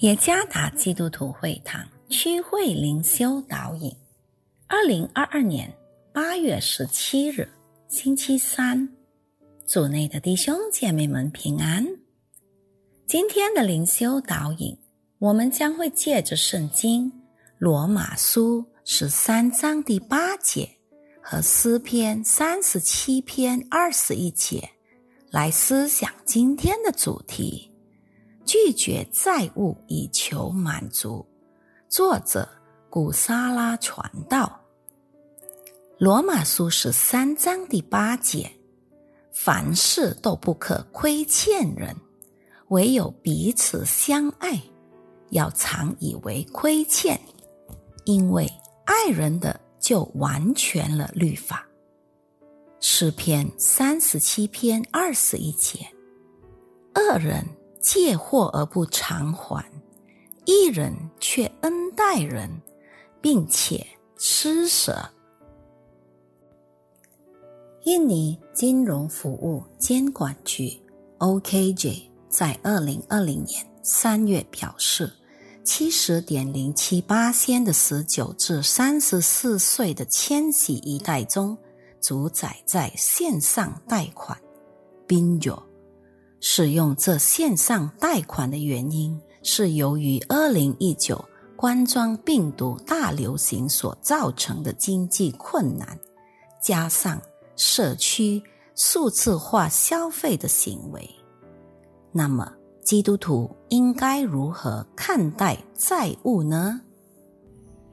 耶加达基督徒会堂区会灵修导引，二零二二年八月十七日，星期三，组内的弟兄姐妹们平安。今天的灵修导引，我们将会借着圣经罗马书十三章第八节和诗篇三十七篇二十一节来思想今天的主题。拒绝债务以求满足。作者古沙拉传道。罗马书十三章第八节：凡事都不可亏欠人，唯有彼此相爱，要常以为亏欠，因为爱人的就完全了律法。诗篇三十七篇二十一节：恶人。借货而不偿还，一人却恩待人，并且施舍。印尼金融服务监管局 （OKJ） 在二零二零年三月表示，七十点零七八仙的十九至三十四岁的千禧一代中，主宰在线上贷款 b i n o。使用这线上贷款的原因是由于二零一九冠状病毒大流行所造成的经济困难，加上社区数字化消费的行为。那么，基督徒应该如何看待债务呢？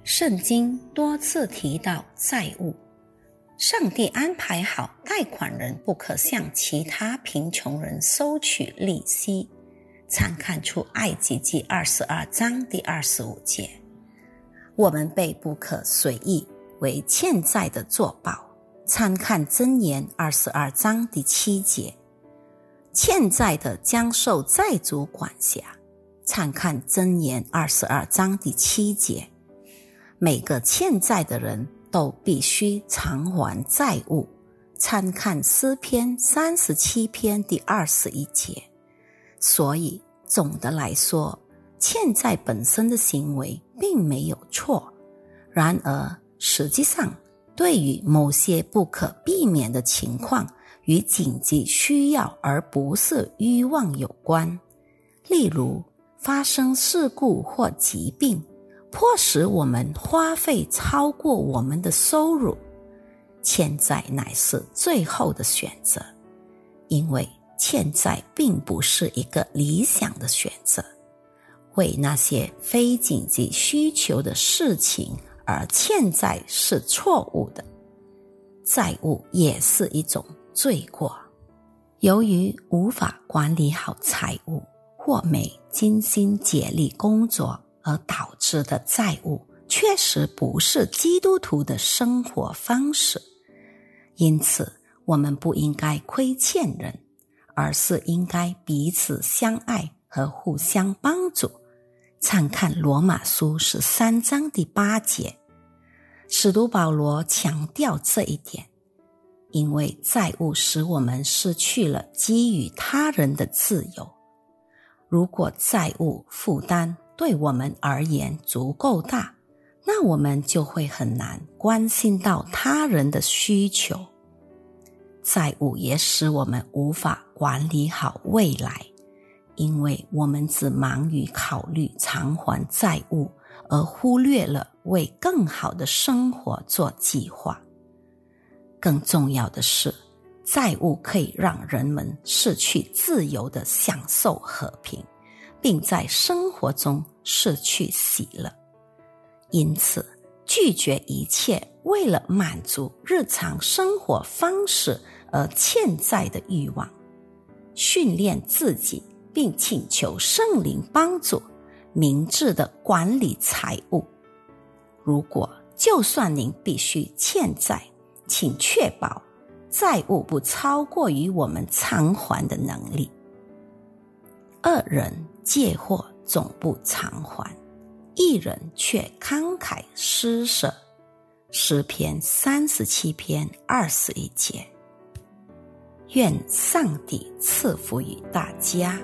圣经多次提到债务。上帝安排好，贷款人不可向其他贫穷人收取利息。参看出埃及记二十二章第二十五节。我们被不可随意为欠债的作保。参看箴言二十二章第七节。欠债的将受债主管辖。参看箴言二十二章第七节。每个欠债的人。都必须偿还债务。参看诗篇三十七篇第二十一节。所以，总的来说，欠债本身的行为并没有错。然而，实际上，对于某些不可避免的情况与紧急需要而不是欲望有关，例如发生事故或疾病。迫使我们花费超过我们的收入，欠债乃是最后的选择，因为欠债并不是一个理想的选择。为那些非紧急需求的事情而欠债是错误的，债务也是一种罪过。由于无法管理好财务，或没尽心竭力工作。而导致的债务确实不是基督徒的生活方式，因此我们不应该亏欠人，而是应该彼此相爱和互相帮助。参看罗马书十三章第八节，使徒保罗强调这一点，因为债务使我们失去了给予他人的自由。如果债务负担，对我们而言足够大，那我们就会很难关心到他人的需求。债务也使我们无法管理好未来，因为我们只忙于考虑偿还债务，而忽略了为更好的生活做计划。更重要的是，债务可以让人们失去自由的享受和平。并在生活中失去喜乐，因此拒绝一切为了满足日常生活方式而欠债的欲望，训练自己，并请求圣灵帮助，明智的管理财务。如果就算您必须欠债，请确保债务不超过于我们偿还的能力。二人。借货总不偿还，一人却慷慨施舍。诗篇三十七篇二十一节。愿上帝赐福于大家。